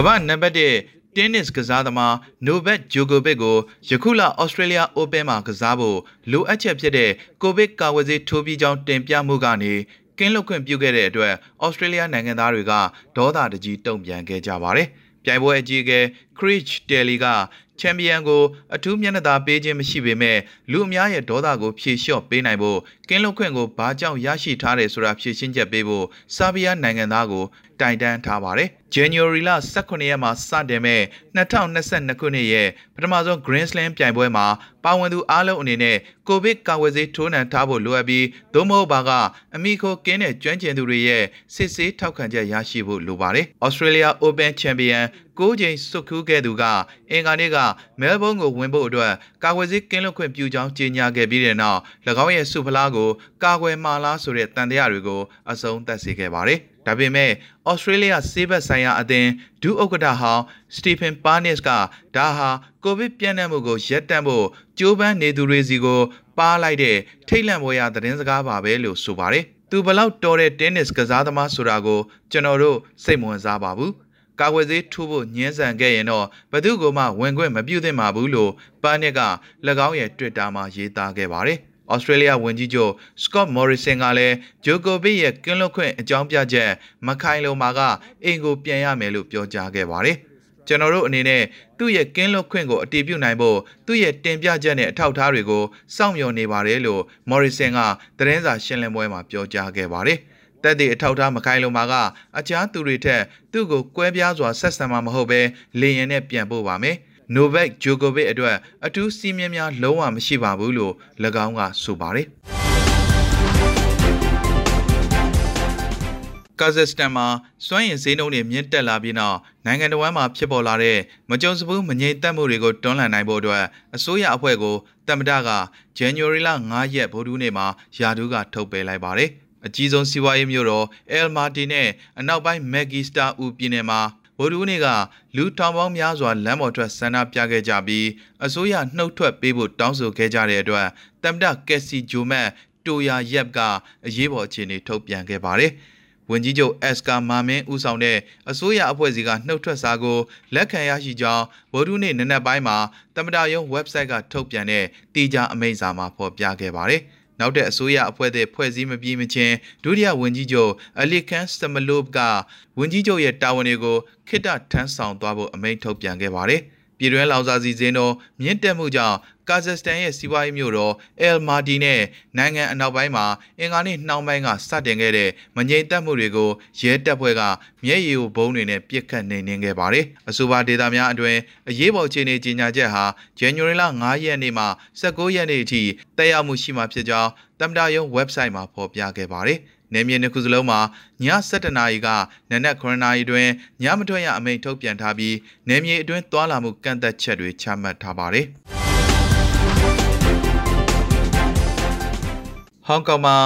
ကမ္ဘာနံပါတ်1တင်းနစ်ကစားသမားနိုဘက်ဂျိုကိုဗစ်ကိုယခုလဩစတြေးလျအိုပင်းမှာကစားဖို့လိုအပ်ချက်ဖြစ်တဲ့ကိုဗစ်ကာကွယ်ဆေးထိုးပြီးကြောင်းတင်ပြမှုကနေကင်းလွတ်ခွင့်ပြုခဲ့တဲ့အတွက်ဩစတြေးလျနိုင်ငံသားတွေကဒေါသတကြီးတုံ့ပြန်ခဲ့ကြပါတယ်။ပြိုင်ပွဲအကြီးအကဲ Chris Daly ကချန်ပီယံကိုအထူးမျက်နှာသာပေးခြင်းမရှိပေမဲ့လူအများရဲ့ဒေါသကိုဖြေလျှော့ပေးနိုင်ဖို့ကင်းလွတ်ခွင့်ကိုဘာကြောင့်ရရှိထားတယ်ဆိုတာဖြေရှင်းချက်ပေးဖို့ဆာဘီယာနိုင်ငံသားကိုတိုင်တန်းထားပါတယ်။ January လ18ရက်မှာစတင်မဲ့2022ခုနှစ်ရဲ့ပထမဆုံး Grand Slam ပြိုင်ပွဲမှာပါဝင်သူအားလုံးအနေနဲ့ကိုဗစ်ကာကွယ်ဆေးထိုးနှံထားဖို့လိုအပ်ပြီးသို့မဟုတ်ပါကအမိခိုကင်းတဲ့ကျွမ်းကျင်သူတွေရဲ့စစ်ဆေးထောက်ခံချက်ရရှိဖို့လိုပါတယ်။ Australia Open Champion ၉ချိန်စွတ်ခူးခဲ့သူကအင်္ဂါနေ့ကမဲလ်ဘုန်းကိုဝင်ဖို့အတွက်ကာကွယ်ဆေးကင်းလွတ်ခွင့်ပြုကြောင်းကြေညာခဲ့ပြီးတဲ့နောက်၎င်းရဲ့စုဖလားကိုကာကွယ်မှာလားဆိုတဲ့တန်တရားတွေကိုအဆုံးသတ်စေခဲ့ပါတယ်။ဒါပေမဲ့ဩစတြေးလျဆေးဘက်ဆိုင်ရာအသင်းဒုဥက္ကဋ္ဌဟောင်းစတီဖန်ပါနစ်ကဒါဟာကိုဗစ်ပြန့်နှံ့မှုကိုရပ်တန့်ဖို့ကြိုးပမ်းနေသူတွေစီကိုပါလိုက်တဲ့ထိတ်လန့်ပွဲရသတင်းစကားပါပဲလို့ဆိုပါတယ်။သူဘလောက်တော်တဲ့တင်းနစ်ကစားသမားဆိုတာကိုကျွန်တော်တို့စိတ်မဝင်စားပါဘူး။ ကာကွယ်ဆေးထိုးဖို့ညှင်းဆန်ခဲ့ရင်တော့ဘသူကမှဝင်ခွင့်မပြုသင့်ပါဘူးလို့ပါနစ်က၎င်းရဲ့ Twitter မှာရေးသားခဲ့ပါတယ်။ဩစတြေးလျဝန်ကြီးချုပ်စကော့မော်ရီဆင်ကလည်းဂျိုကိုဗစ်ရဲ့ကင်းလွတ်ခွင့်အကြောင်းပြချက်မခိုင်လုံမှာကအင်ကိုပြန်ရမယ်လို့ပြောကြားခဲ့ပါတယ်။ကျွန်တော်တို့အနေနဲ့သူ့ရဲ့ကင်းလွတ်ခွင့်ကိုအတည်ပြုနိုင်ဖို့သူ့ရဲ့တင်ပြချက်နဲ့အထောက်အထားတွေကိုစောင့်မျှော်နေပါတယ်လို့မော်ရီဆင်ကသတင်းစာရှင်းလင်းပွဲမှာပြောကြားခဲ့ပါတယ်။ တက်တဲ့အထောက်ထားမခိုင်လုံမှာကအချားသူတွေထက်သူ့ကိုကွဲပြားစွာဆက်ဆံမှာမဟုတ်ဘဲလေရင်နဲ့ပြန်ပို့ပါမယ်။နိုဗက်ဂျိုကိုဗစ်အတွက်အထူးစီးမြင်များလုံးဝမရှိပါဘူးလို့၎င်းကဆိုပါတယ်ကာဇက်စတန်မှာစွမ်းရည်ဈေးနှုန်းတွေမြင့်တက်လာပြီးနောက်နိုင်ငံတော်ဝန်မှာဖြစ်ပေါ်လာတဲ့မကြုံစဘူးမငြိမ်သက်မှုတွေကိုတွန်းလှန်နိုင်ဖို့အတွက်အစိုးရအဖွဲ့ကိုတမ္မတက January လ9ရက်ဗုဒ္ဓနေ့မှာယာဒူးကထုတ်ပယ်လိုက်ပါတယ်။ အကြီးဆုံးစီးပွားရေးမြို့တော် El Marti နဲ့အနောက်ပိုင်း Magister ဦးပြည်နယ်မှာဗိုလ်တူးနေ့ကလူထောင်ပေါင်းများစွာလမ်းပေါ်ထွက်ဆန္ဒပြခဲ့ကြပြီးအစိုးရနှုတ်ထွက်ပေးဖို့တောင်းဆိုခဲ့ကြတဲ့အတွက်တမ်တကက်စီဂျိုမတ်တိုယာယက်ကအရေးပေါ်အခြေအနေထုတ်ပြန်ခဲ့ပါတယ်။ဝန်ကြီးချုပ်အက်စကာမာမင်းဦးဆောင်တဲ့အစိုးရအဖွဲ့အစည်းကနှုတ်ထွက်စာကိုလက်ခံရရှိကြောင်းဗိုလ်တူးနေ့နနက်ပိုင်းမှာတမတာယုံ website ကထုတ်ပြန်တဲ့တီးခြားအမိန့်စာမှာဖော်ပြခဲ့ပါတယ်။ နောက်တဲ့အစိုးရအဖွဲ့တဲ့ဖွဲ့စည်းမပြီးမချင်းဒုတိယဝန်ကြီးချုပ်အလီခန်စမလိုဗ်ကဝန်ကြီးချုပ်ရဲ့တာဝန်တွေကိုခိတ္တထမ်းဆောင်သွားဖို့အမိန့်ထုတ်ပြန်ခဲ့ပါတယ်။ ပြည်တွင်းလောင်စာစီစဉ်တော်မြင့်တက်မှုကြောင့်ကာဇက်စတန်ရဲ့စီးပွားရေးမြို့တော်အယ်မာတီနဲ့နိုင်ငံအနောက်ပိုင်းမှာအင်္ဂါနေ့နှောင်းပိုင်းကစတင်ခဲ့တဲ့မငြိမ်သက်မှုတွေကိုရဲတပ်ဖွဲ့ကမျက်ရည်ကိုဘုံတွေနဲ့ပြစ်ခတ်နေနေခဲ့ပါတယ်။အဆိုပါဒေသများအတွင်းအရေးပေါ်အခြေအနေကြီးညာချက်ဟာ January လ9ရက်နေ့မှ19ရက်နေ့အထိတက်ရောက်မှုရှိမှာဖြစ်ကြောင်းတမ္ပတာယုံ website မှာဖော်ပြခဲ့ပါတယ်။ နေမြေနှစ်ခုစလုံးမှာည7:00နာရီကနနက်9:00နာရီတွင်ညမထွက်ရအမိန့်ထုတ်ပြန်ထားပြီးနေမြေအတွင်းသွာလာမှုကန့်သက်ချက်တွေချမှတ်ထားပါတယ်။ဟောင်ကောင်မှာ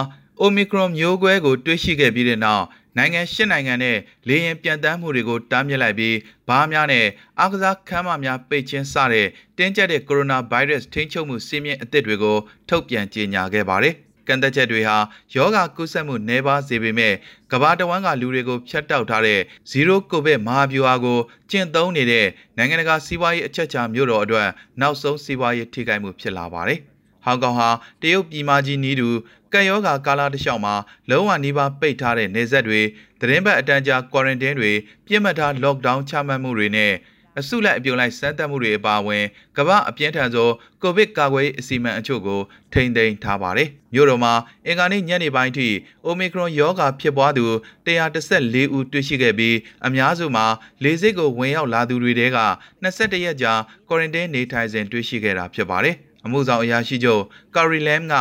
Omicron မျိုးကွဲကိုတွေ့ရှိခဲ့ပြီးတဲ့နောက်နိုင်ငံရှစ်နိုင်ငံနဲ့လေယာဉ်ပြန်တမ်းမှုတွေကိုတားမြစ်လိုက်ပြီးဘားများနဲ့အားကစားခန်းမများပိတ်ခြင်းစတဲ့တင်းကျပ်တဲ့ကိုရိုနာဗိုင်းရပ်စ်ထိန်းချုပ်မှုစည်းမျဉ်းအသစ်တွေကိုထုတ်ပြန်ကြေညာခဲ့ပါတယ်။က န့်သက်ချက်တွေဟာယောဂကုသမှုနှဲပါစေပေမဲ့ကမ္ဘာတဝန်းကလူတွေကိုဖျက်တောက်ထားတဲ့ Zero COVID မဟာဗျူဟာကိုကျင့်သုံးနေတဲ့နိုင်ငံတကာစီးပွားရေးအချက်အချာမြို့တော်အတွက်နောက်ဆုံးစီးပွားရေးထိခိုက်မှုဖြစ်လာပါတယ်။ဟောင်ကောင်ဟာတရုတ်ပြည်မကြီးနီးတူကပ်ရောဂါကာလတစ်လျှောက်မှာလုံးဝနှီးပါပိတ်ထားတဲ့နေဆက်တွေသတင်းပတ်အတန်းကြာ quarantine တွေပြစ်မှတ်ထား lockdown ချမှတ်မှုတွေနဲ့ အစုလိုက်အပြုံလိုက်စမ်းသပ်မှုတွေအပါအဝင်ကမ္ဘာအပြင်းထန်ဆုံးကိုဗစ်ကာကွယ်ရေးအစီအမံအချို့ကိုထိန်းသိမ်းထားပါတယ်။မြို့တော်မှာအင်္ဂါနေ့ညနေပိုင်းထိအိုမီခရွန်ရောဂါဖြစ်ပွားသူ114ဦးတွေ့ရှိခဲ့ပြီးအများစုမှာလေဆိပ်ကိုဝင်ရောက်လာသူတွေတဲက22ရက်ကြာ quarantine နေထိုင်စဉ်တွေ့ရှိခဲ့တာဖြစ်ပါတယ်။အမှုဆောင်အရာရှိချုပ်ကာရီလမ်က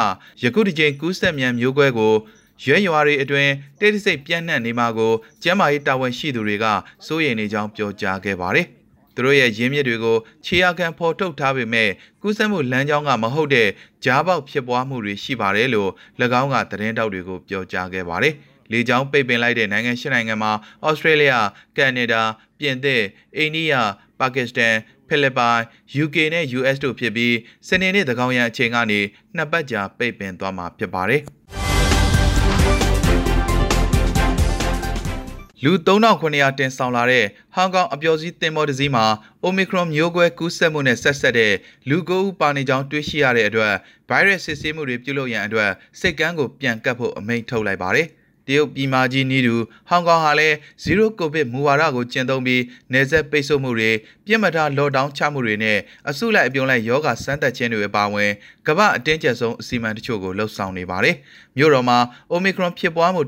ယခုတစ်ချိန်ကူးစက်မြန်မျိုးကွဲကိုရွဲရွာတွေအတွင်းတိတ်တဆိတ်ပြန့်နှံ့နေမှာကိုကျမ်းမာရေးတာဝန်ရှိသူတွေကစိုးရိမ်နေကြောင်းပြောကြားခဲ့ပါတယ်။ သူတို့ရဲ့ရင်းမြစ်တွေကိုခြေရာခံဖော်ထုတ်ထားပေမဲ့ကူးစက်မှုလမ်းကြောင်းကမဟုတ်တဲ့ကြားပေါက်ဖြစ်ပွားမှုတွေရှိပါတယ်လို့၎င်းကသတင်းတောက်တွေကိုပြောကြားခဲ့ပါတယ်။လေကြောင်းပိတ်ပင်လိုက်တဲ့နိုင်ငံရှစ်နိုင်ငံမှာဩစတြေးလျ၊ကနေဒါ၊ပြင်သစ်၊အိန္ဒိယ၊ပါကစ္စတန်ဖိလစ်ပိုင် UK နဲ့ US တို့ဖြစ်ပြီးစနေနေ့သကောင်ရအချိန်ကနေနှစ်ပတ်ကြာပိတ်ပင်သွားမှာဖြစ်ပါတယ် လူ3900တင်ဆောင်လာတဲ့ဟောင်ကောင်အပျော်စီးသင်္ဘောတစ်စီးမှာ Omicron မျိုးကွဲကူးစက်မှုနဲ့ဆက်ဆက်တဲ့လူ9ဦးပါနေကြောင်းတွေ့ရှိရတဲ့အတွက် virus စစ်ဆေးမှုတွေပြုလုပ်ရန်အတွက်စိတ်ကန်းကိုပြန်ကပ်ဖို့အမိန့်ထုတ်လိုက်ပါတယ်။ တရုတ်ပြည်မကြီးနီးတူဟောင်ကောင်ဟာလည်း0ကိုဗစ်မူဝါဒကိုကျင့်သုံးပြီးနေဆက်ပိတ်ဆို့မှုတွေပြစ်မှတ်ထားလော့ဒေါင်းချမှုတွေနဲ့အစုလိုက်အပြုံလိုက်ယောဂစမ်းသပ်ခြင်းတွေအပါအဝင်ကမ္ဘာအတင်းကျပ်ဆုံးအစီအမံတချို့ကိုလှုပ်ဆောင်နေပါတယ်။မြို့တော်မှာ Omicron ဖြစ်ပွားမှု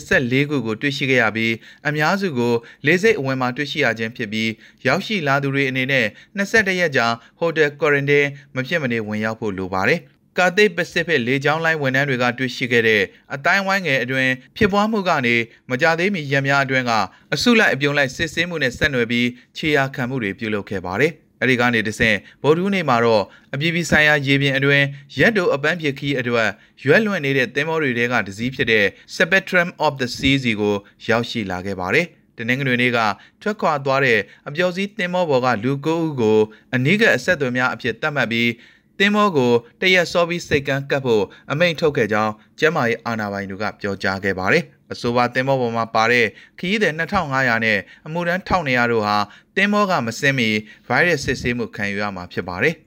114ခုကိုတွေ့ရှိခဲ့ရပြီးအများစုကိုလေးစိတ်အဝင်မှာတွေ့ရှိရခြင်းဖြစ်ပြီးရောက်ရှိလာသူတွေအနေနဲ့22ရက်ကြာ Hotel Quarantine မဖြစ်မနေဝင်ရောက်ဖို့လိုပါတယ်။ ကာသိပစိဖိတ်လေကြောင်းလိုင်းဝန်ထမ်းတွေကတွေ့ရှိခဲ့တဲ့အတိုင်းဝိုင်းငယ်အတွင်းဖြစ်ပွားမှုကနေမကြသေးမီရက်များအတွင်းကအစုလိုက်အပြုံလိုက်စစ်ဆေးမှုနဲ့ဆက်နွယ်ပြီးခြေရာခံမှုတွေပြုလုပ်ခဲ့ပါတယ်။အဲဒီကနေတဆင့်ဗိုလ်ထူးနေမှာတော့အပြည်ပြည်ဆိုင်ရာရေပြင်အတွင်းရက်တို့အပန်းဖြစ်ခီးအတွက်ရွက်လွင့်နေတဲ့သင်္ဘောတွေထဲကတစည်းဖြစ်တဲ့ Spectrum of the Seas ကိုရောက်ရှိလာခဲ့ပါတယ်။တနင်္ဂနွေနေ့ကထွက်ခွာသွားတဲ့အပျော်စီးသင်္ဘောပေါ်ကလူ9ဦးကိုအနည်းကအဆက်အသွယ်များအဖြစ်သတ်မှတ်ပြီး တင်းမောကိုတရက်စောပြီးစိတ်ကန်းကပ်ဖို့အမိန့်ထုတ်ခဲ့ကြောင်းကျမ်းမာရေးအာဏာပိုင်တို့ကပြောကြားခဲ့ပါတယ်။အဆိုပါတင်းမောပေါ်မှာပါတဲ့ခရီးသည်2500နဲ့အမှုရန်1200တို့ဟာတင်းမောကမစင်းမီဗိုင်းရပ်စ်စစ်ဆေးမှုခံယူရမှာဖြစ်ပါတယ်။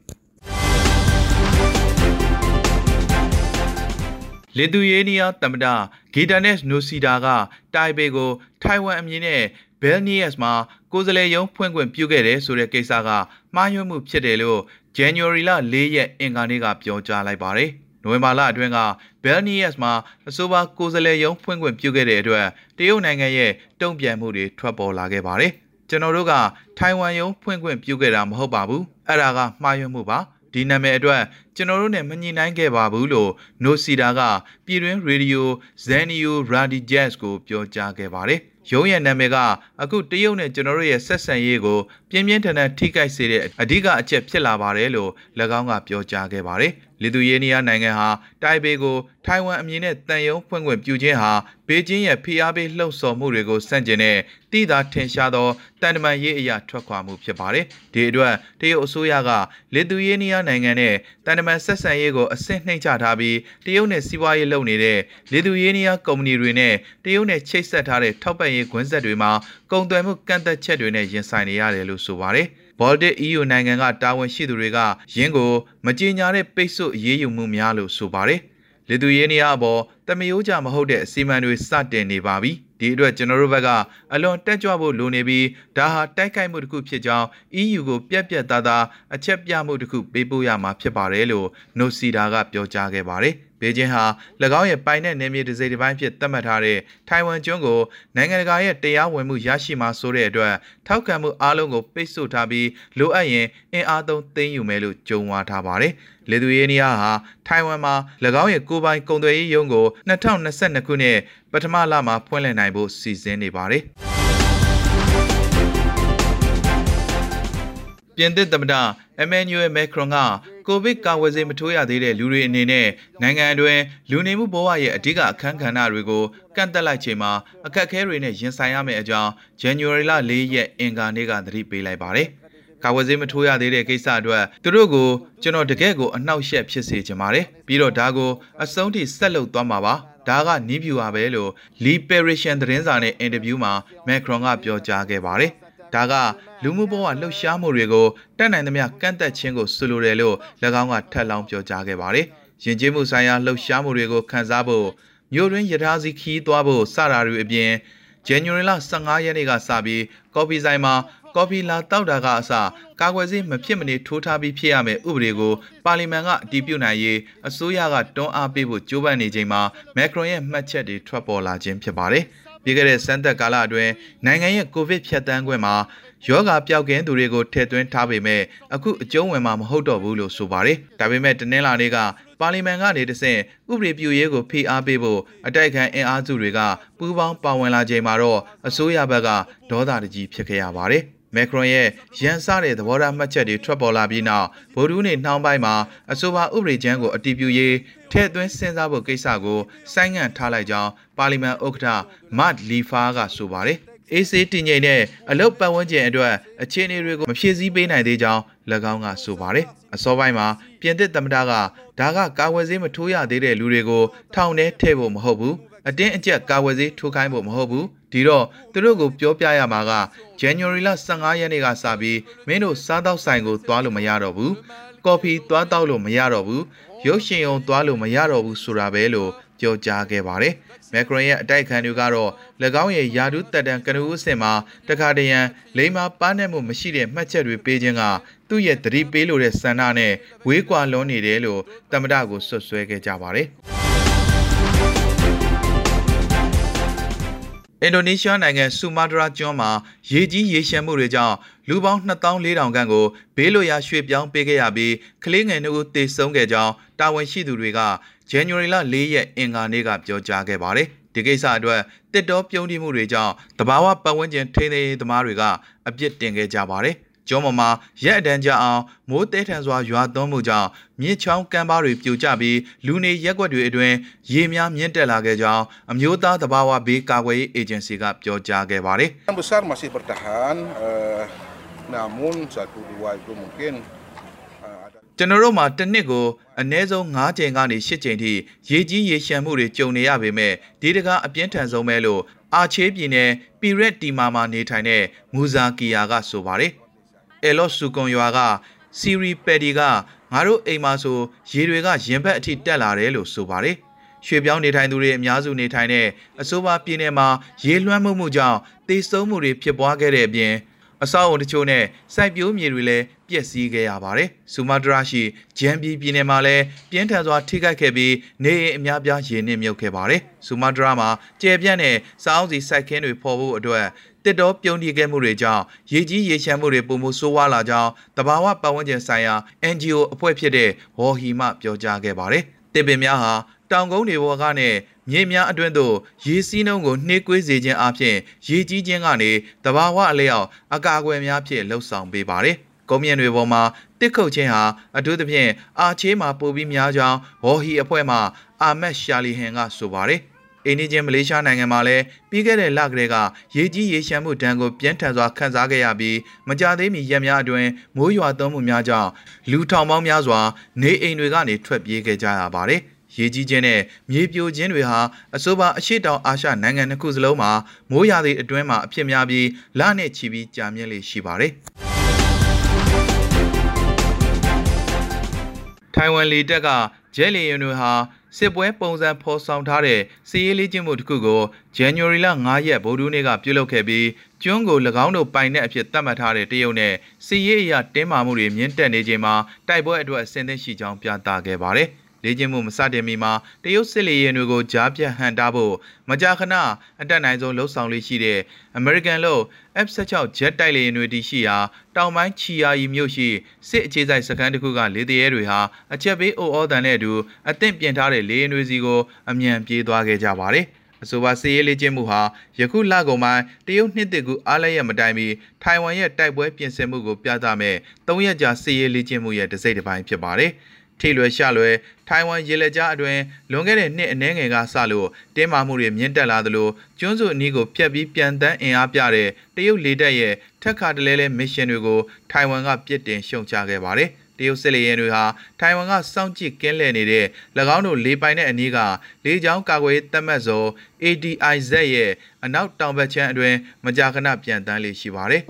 လီသူယေးနီးယားတမဒဂီတာနက်နိုစီဒါကတိုင်ပေကိုထိုင်ဝမ်အမည်နဲ့ဘယ်နီယက်စ်မှာကိုယ်စားလှယ်ရုံးဖွင့်ခွင့်ပြုခဲ့တယ်ဆိုတဲ့ကိစ္စကမှားယွင်းမှုဖြစ်တယ်လို့ January လ၄ရက်အင်္ဂါနေ့ကပြောကြားလိုက်ပါတယ်။နိုဝင်ဘာလအတွင်းက Belnias မှာအဆိုပါကိုယ်စားလှယ်ရုံးဖွင့်ခွင့်ပြုခဲ့တဲ့အတွက်တရုတ်နိုင်ငံရဲ့တုံ့ပြန်မှုတွေထွက်ပေါ်လာခဲ့ပါတယ်။ကျွန်တော်တို့ကထိုင်ဝမ်ရုံးဖွင့်ခွင့်ပြုခဲ့တာမဟုတ်ပါဘူး။အဲ့ဒါကမှားယွင်းမှုပါ။ဒီနာမည်အတွက်ကျွန်တော်တို့နဲ့မညှိနှိုင်းခဲ့ပါဘူးလို့နိုစီဒါကပြည်တွင်းရေဒီယို Zenio Radio Jazz ကိုပြောကြားခဲ့ပါတယ်။ ရုံးရဲ့နာမည်ကအခုတရုတ်နဲ့ကျွန်တော်တို့ရဲ့ဆက်ဆံရေးကိုပြင်းပြင်းထန်ထန်ထိခိုက်စေတဲ့အဓိကအချက်ဖြစ်လာပါတယ်လို့၎င်းကပြောကြားခဲ့ပါတယ်။လီသူယေးနီးယားနိုင်ငံဟာတိုင်ပေကိုထိုင်ဝမ်အမည်နဲ့တန်ယုံဖွင့်ခွင့်ပြုခြင်းဟာဘေကျင်းရဲ့ဖိအားပေးလှုံ့ဆော်မှုတွေကိုစန့်ကျင်တဲ့တိသာထင်ရှားသောတန်တမန်ရေးအရာထွက်ခွာမှုဖြစ်ပါတယ်။ဒီအတွက်တရုတ်အစိုးရကလီသူယေးနီးယားနိုင်ငံနဲ့တန်တမန်ဆက်ဆံရေးကိုအဆင့်နှိမ့်ချထားပြီးတရုတ်နဲ့စီးပွားရေးလုပ်နေတဲ့လီသူယေးနီးယားကုမ္ပဏီတွေနဲ့တရုတ်နဲ့ချိတ်ဆက်ထားတဲ့ထောက်ပံ့ရေးကွင်းဆက်တွေမှာကုန်သွယ်မှုကန့်သက်ချက်တွေနဲ့ရင်ဆိုင်နေရတယ်လို့ဆိုပါတယ်။ ဘော်ဒစ် EU နိုင်ငံကတာဝန်ရှိသူတွေကယင်းကိုမကြေညာတဲ့ပိတ်ဆို့အရေးယူမှုများလို့ဆိုပါတယ်။လီသူယေးနီးယားအပေါ်တမယိုးကြမဟုတ်တဲ့အစီအမံတွေစတင်နေပါပြီ။ဒီအတွက်ကျွန်တော်တို့ဘက်ကအလွန်တက်ကြွဖို့လိုနေပြီးဒါဟာတိုက်ခိုက်မှုတစ်ခုဖြစ်ကြောင်း EU ကိုပြက်ပြက်သားသားအချက်ပြမှုတစ်ခုပေးပို့ရမှာဖြစ်ပါတယ်လို့နိုစီဒါကပြောကြားခဲ့ပါတယ်။ ဘေကျင်းဟာ၎င်းရဲ့ပိုင်တဲ့နယ်မြေတစ်စိတ်တစ်ပိုင်းဖြစ်သတ်မှတ်ထားတဲ့ထိုင်ဝမ်ကျွန်းကိုနိုင်ငံတကာရဲ့တရားဝင်မှုရရှိမှာဆိုတဲ့အတွက်ထောက်ခံမှုအားလုံးကိုပိတ်ဆို့ထားပြီးလိုအပ်ရင်အင်အားသုံးသိမ်းယူမယ်လို့ကြုံဝါထားပါတယ်။လေသူယေးနီးယားဟာထိုင်ဝမ်မှာ၎င်းရဲ့ကိုပိုင်ကုန်သွယ်ရေးရုံးကို2022ခုနှစ်ပထမလမှာဖွင့်လှစ်နိုင်ဖို့စီစဉ်နေပါတယ်။ပြင်သစ်သမ္မတအမန်နျူယယ်မက်ခရွန်က ကိုဗစ်ကာကွယ်ဆေးမထိုးရသေးတဲ့လူတွေအနေနဲ့နိုင်ငံအတွင်းလူနေမှုဘဝရဲ့အဓိကအခန်းကဏ္ဍတွေကိုကန့်သက်လိုက်ချိန်မှာအခက်အခဲတွေနဲ့ရင်ဆိုင်ရမယ့်အကြောင်း January လ၄ရက်အင်္ဂါနေ့ကသတိပေးလိုက်ပါတယ်။ကာဝယ်ဆေးမထိုးရသေးတဲ့ကိစ္စအတွက်သူတို့ကိုကျွန်တော်တကယ့်ကိုအနှောက်အယှက်ဖြစ်စေချင်ပါတယ်ပြီးတော့ဒါကိုအဆုံးထိဆက်လုပ်သွားမှာပါဒါကနီးပြူပါပဲလို့ Lee Parisian သတင်းစာနဲ့အင်တာဗျူးမှာမက်ခရွန်ကပြောကြားခဲ့ပါတယ် ဒါကလူမှုဘဝလှုပ်ရှားမှုတွေကိုတတ်နိုင်သမျှကန့်သက်ခြင်းကိုဆိုလိုတယ်လို့၎င်းကထပ်လောင်းပြောကြားခဲ့ပါတယ်။ယဉ်ကျေးမှုဆိုင်ရာလှုပ်ရှားမှုတွေကိုခန်းစားဖို့မြို့တွင်းရထားစီခီးသွားဖို့စတာတွေအပြင် January လ15ရက်နေ့ကစပြီးကော်ဖီဆိုင်မှာကော်ဖီလာတောက်တာကအစကာကွယ်ဆေးမဖြစ်မနေထိုးထားပြီးဖြစ်ရမယ့်ဥပဒေကိုပါလီမန်ကအတည်ပြုနိုင်ရေးအစိုးရကတွန်းအားပေးဖို့ကြိုးပမ်းနေချိန်မှာမက်ခရွန်ရဲ့မှတ်ချက်တွေထွက်ပေါ်လာခြင်းဖြစ်ပါတယ်။ ပြီးခဲ့တဲ့စမ်းသပ်ကာလအတွင်းနိုင်ငံရဲ့ကိုဗစ်ဖြတ်တန်းခွင့်မှာယောဂပျောက်ကင်းသူတွေကိုထည့်သွင်းထားပေမဲ့အခုအကျုံးဝင်မှာမဟုတ်တော့ဘူးလို့ဆိုပါတယ်။ဒါပေမဲ့တနင်္လာနေ့ကပါလီမန်ကနေတဆင့်ဥပဒေပြုရေးကိုဖိအားပေးဖို့အတိုက်ခံအင်အားစုတွေကပူးပေါင်းပါဝင်လာချိန်မှာတော့အစိုးရဘက်ကဒေါသတကြီးဖြစ်ခဲ့ရပါတယ်။မက်ခရွန်ရဲ့ရန်စတဲ့သဘောထားမှတ်ချက်တွေထွက်ပေါ်လာပြီးနောက်ဗိုလ်ဒူးနေနှောင်းပိုင်းမှာအဆိုပါဥပဒေချမ်းကိုအတည်ပြုရေး ထည့်သွင်းစဉ်းစားဖို့ကိစ္စကိုဆိုင်းငံ့ထားလိုက်ကြောင်းပါလီမန်ဥက္ကဋ္ဌမတ်လီဖာကဆိုပါတယ်အေးစေးတည်ငြိမ်တဲ့အလုတ်ပတ်ဝန်းကျင်အတွက်အခြေအနေတွေကိုမဖြည့်ဆည်းပေးနိုင်သေးကြောင်း၎င်းကဆိုပါတယ်အစောပိုင်းမှာပြင်သစ်သမ္မတကဒါကကာဝယ်ဆေးမထိုးရသေးတဲ့လူတွေကိုထောင်ထဲထည့်ဖို့မဟုတ်ဘူးအတင်းအကျပ်ကာဝယ်ဆေးထိုးခိုင်းဖို့မဟုတ်ဘူးဒီတော့သူတို့ကိုပြောပြရမှာက January လ15ရက်နေ့ကစပြီးမင်းတို့စားတောက်ဆိုင်ကိုသွားလို့မရတော့ဘူးကော်ဖီသွားတောက်လို့မရတော့ဘူး ရုပ်ရှင်အောင်သွားလို့မရတော့ဘူးဆိုတာပဲလို့ပြောကြားခဲ့ပါတယ်မက်ခရွန်ရဲ့အတိုက်ခံတွေကတော့၎င်းရဲ့ယာဒူးတက်တန်ကနဦးအဆင့်မှာတခါတရံလိမ္မာပါးနှက်မှုမရှိတဲ့မှတ်ချက်တွေပေးခြင်းကသူ့ရဲ့သတိပေးလိုတဲ့ဆန္ဒနဲ့ဝေးကွာလွန်နေတယ်လို့တမဒကိုဆွတ်ဆွဲခဲ့ကြပါတယ် အင်ဒိုနီးရှားနိုင်ငံဆူမာတရာကျွန်းမှာရေကြီးရေရှမ်းမှုတွေကြောင့်လူပေါင်း2400ခန့်ကိုဘေးလွတ်ရာရွှေ့ပြောင်းပေးခဲ့ရပြီးကလေးငယ်တို့တေဆုံးခဲ့ကြောင်းတာဝန်ရှိသူတွေကဇန်နဝါရီလ4ရက်အင်္ဂါနေ့ကပြောကြားခဲ့ပါတယ်။ဒီကိစ္စအတွက်တစ်တော်ပြုံးတိမှုတွေကြောင့်တဘာဝပတ်ဝန်းကျင်ထိန်းသိမ်းရေးသမားတွေကအပြစ်တင်ခဲ့ကြပါတယ်။ ကျောင်းပေါ်မှာရက်အတန်းကြအောင်မိုးတဲထန်စွာရွာသွန်းမှုကြောင့်မြစ်ချောင်းကမ်းပါးတွေပြိုကျပြီးလူနေရက်ွက်တွေအတွင်းရေများမြင့်တက်လာခဲ့ကြောင်းအမျိုးသားသဘာဝဘေးကာကွယ်ရေးအေဂျင်စီကပြောကြားခဲ့ပါတယ်။ Yang besar masih bertahan, eh, namun satu dua itu mungkin eh, ada ကျွန်တော်တို့မှာတစ်နှစ်ကိုအနည်းဆုံး9ကြိမ်ကနေ10ကြိမ်ထိရေကြီးရေရှမ်းမှုတွေကြုံနေရပေမဲ့ဒီတကားအပြင်းထန်ဆုံးပဲလို့အာချေးပြည်နယ်ပီရက်တီမာမှာနေထိုင်တဲ့မူဇာကီယာကဆိုပါတယ်။ အဲလော့ဆူကွန်ရွာကစီရီပက်ဒီကငါတို့အိမ်မှာဆိုရေတွေကရင်ဘက်အထိတက်လာတယ်လို့ဆိုပါတယ်။ရွှေပြောင်းနေထိုင်သူတွေအများစုနေထိုင်တဲ့အဆိုပါပြည်နယ်မှာရေလွှမ်းမှုမှုကြောင့်တေဆုံးမှုတွေဖြစ်ပွားခဲ့တဲ့အပြင် အဆောက်အုံတချို့နဲ့စိုက်ပျိုးမြေတွေလည်းပျက်စီးခဲ့ရပါတယ်။ဆူမာတရာရှိဂျမ်ဘီပြည်နယ်မှာလည်းပြင်းထန်စွာထိခိုက်ခဲ့ပြီးနေအိမ်အများပြားရေနစ်မြုပ်ခဲ့ပါတယ်။ဆူမာတရာမှာကျယ်ပြန့်တဲ့စောင်းစီစိုက်ခင်းတွေဖော်ဖို့အတွက်တစ်တော်ပြုံးတီခဲ့မှုတွေကြောင့်ရေကြီးရေရှမ်းမှုတွေပုံမှုဆိုးဝါးလာကြောင်းတဘာဝပတ်ဝန်းကျင်ဆိုင်ရာ NGO အဖွဲ့ဖြစ်တဲ့ဝေါ်ဟီမှပြောကြားခဲ့ပါတယ်။တစ်ပင်များဟာတောင်ကုန်းတွေဘော်ကနဲ့ မြေများအတွင်းသို့ရေစီးနှုံးကိုနှေးကွေးစေခြင်းအပြင်ရေကြီးခြင်းကနေတဘာဝအလျောက်အကာအကွယ်များဖြင့်လှုပ်ဆောင်ပေးပါတယ်။ကုန်းမြင့်တွေပေါ်မှာတစ်ခုတ်ခြင်းဟာအထူးသဖြင့်အာချေးမှာပိုပြီးများကြောင်းဝေါ်ဟီအဖွဲ့မှအာမက်ရှာလီဟန်ကဆိုပါတယ်။အိန္ဒိချင်းမလေးရှားနိုင်ငံမှာလည်းပြီးခဲ့တဲ့လကတည်းကရေကြီးရေရှမ်းမှုဒဏ်ကိုပြင်းထန်စွာခံစားခဲ့ရပြီးမကြသေးမီရက်များအတွင်းမိုးရွာသွန်းမှုများကြောင့်လူထောင်ပေါင်းများစွာနေအိမ်တွေကနေထွက်ပြေးခဲ့ကြရပါတယ်။ ရေကြီးခြင်းနဲ့မြေပြိုခြင်းတွေဟာအဆိုပါအရှိတောင်အာရှနိုင်ငံတစ်ခုစလုံးမှာမိုးရာသီအတွင်းမှာအဖြစ်များပြီးလနဲ့ချီပြီးကြာမြင့်လေရှိပါတယ်။ထိုင်ဝမ်လေတပ်ကဂျဲလီယွန်တွေဟာစစ်ပွဲပုံစံဖော်ဆောင်ထားတဲ့စီးရေးလေးချင်းမှုတစ်ခုကိုဇန်နဝါရီလ9ရက်ဗိုလ်ဒူးနေ့ကပြုလုပ်ခဲ့ပြီးကျွန်းကို၎င်းတို့ပိုင်တဲ့အဖြစ်သတ်မှတ်ထားတဲ့တရုတ်နဲ့စီးရေးအရာတင်းမာမှုတွေမြင့်တက်နေချိန်မှာတိုက်ပွဲအတွက်အဆင်သင့်ရှိကြောင်းပြသခဲ့ပါတယ်။ လေ့ကျင့်မှုမစတင်မီမှာတရုတ်စစ်လေယာဉ်တွေကိုကြားပြတ်ဟန်တာဖို့မကြာခဏအတက်နိုင်ဆုံးလှုပ်ဆောင်လေးရှိတဲ့ American လို့ F16 jet တိုက်လေယာဉ်တွေတည်ရှိရာတောင်ပိုင်းချီယာယီမြို့ရှိစစ်အခြေစိုက်စခန်းတစ်ခုကလေတရဲတွေဟာအချက်ပေးအိုအော်တန်နဲ့အတူအသင့်ပြင်ထားတဲ့လေယာဉ်တွေစီကိုအမြန်ပြေးသွားခဲ့ကြပါတယ်အဆိုပါစီးရေးလေ့ကျင့်မှုဟာယခုလကုန်ပိုင်းတရုတ်နှစ်တကူအားလည်းရမတိုင်မီထိုင်ဝမ်ရဲ့တိုက်ပွဲပြင်ဆင်မှုကိုပြသမဲ့၃ရက်ကြာစီးရေးလေ့ကျင့်မှုရဲ့တစ်စိတ်တစ်ပိုင်းဖြစ်ပါတယ်။ ထိလွယ်ရှလွယ်ထိုင်ဝမ်ရေလက်ကြားအတွင်းလွန်ခဲ့တဲ့နှစ်အနည်းငယ်ကစလို့တင်းမာမှုတွေမြင့်တက်လာသလိုကျွန်းစုအနီးကိုဖျက်ပြီးပြန်တန်းအင်အားပြတဲ့တရုတ်လေတပ်ရဲ့ထက်ခါတလဲလဲမစ်ရှင်တွေကိုထိုင်ဝမ်ကပြစ်တင်ရှုံချခဲ့ပါတယ်တရုတ်စစ်လေယာဉ်တွေဟာထိုင်ဝမ်ကစောင့်ကြည့်ကင်းလှည့်နေတဲ့၎င်းတို့လေပိုင်တဲ့အနီးကလေကြောင်းကာကွယ်ရေးတပ်မတ်စော ADIZ ရဲ့အနောက်တောင်ဘက်ခြမ်းအတွင်းမကြာခဏပြန်တန်းလေးရှိပါတယ်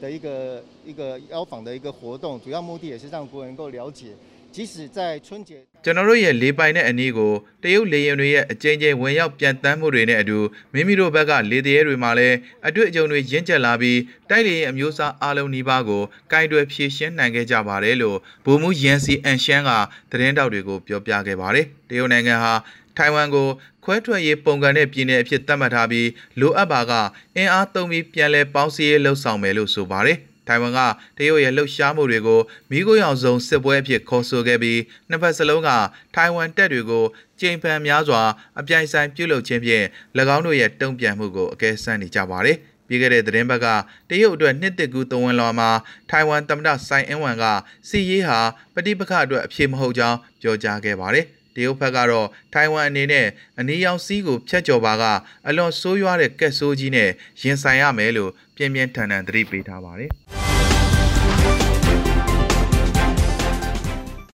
我们办理春节期间加强战备的一个一个邀访的一个活动，主要目的也是让国人能够了解，即使在春节。ကျွန်တော်တို့ရဲ့လေပိုင်တဲ့အနည်းကိုတရုတ်လေယာဉ်တွေရဲ့အကြိမ်ကြိမ်ဝင်ရောက်ပြန်တမ်းမှုတွေနဲ့အတူမိမိတို့ဘက်ကလေတရဲတွေမှာလည်းအတွေ့အကြုံတွေရင့်ကျက်လာပြီးတိုက်လေယာဉ်အမျိုးအစားအလုံးနီးပါးကိုကင်တွယ်ဖြည့်ရှင်းနိုင်ခဲ့ကြပါတယ်လို့ဗိုလ်မှူးယန်စီအန်ရှန်ကသတင်းတောက်တွေကိုပြောပြခဲ့ပါတယ်တရုတ်နိုင်ငံဟာထိုင်ဝမ်ကို ခွဲထွက်ရေးပုံကန်တဲ့ပြည်နယ်အဖြစ်သတ်မှတ်ထားပြီးလိုအပ်ပါကအင်အားသုံးပြီးပြန်လည်ပေါင်းစည်းရေးလှုပ်ဆောင်မယ်လို့ဆိုပါတယ်။ထိုင်ဝမ်ကတရုတ်ရဲ့လှုပ်ရှားမှုတွေကိုမိခိုးရောင်စုံစစ်ပွဲအဖြစ်ခေါ်ဆိုခဲ့ပြီးနှစ်ဖက်စလုံးကထိုင်ဝမ်တပ်တွေကိုကြိမ်ဖန်များစွာအပြိုင်ဆိုင်ပြုလုပ်ခြင်းဖြင့်၎င်းတို့ရဲ့တုံ့ပြန်မှုကိုအကဲဆန်းနေကြပါတယ်။ပြီးခဲ့တဲ့သတင်းဘက်ကတရုတ်အတွက်နှစ်တကူတဝန်လော်မှာထိုင်ဝမ်သမ္မတဆိုင်အင်းဝမ်ကစီရေးဟာပဋိပက္ခအတွက်အပြေမဟုတ်ကြောင်းပြောကြားခဲ့ပါတယ်။ တရုတ်ဘက်ကတော့ထိုင်ဝမ်အနေနဲ့အနီရောင်စီးကိုဖျက်ကျော်ပါကအလွန်ဆိုးရွားတဲ့ကက်ဆိုးကြီးနဲ့ရင်ဆိုင်ရမယ်လို့ပြင်းပြင်းထန်ထန်သတိပေးထားပါတယ်။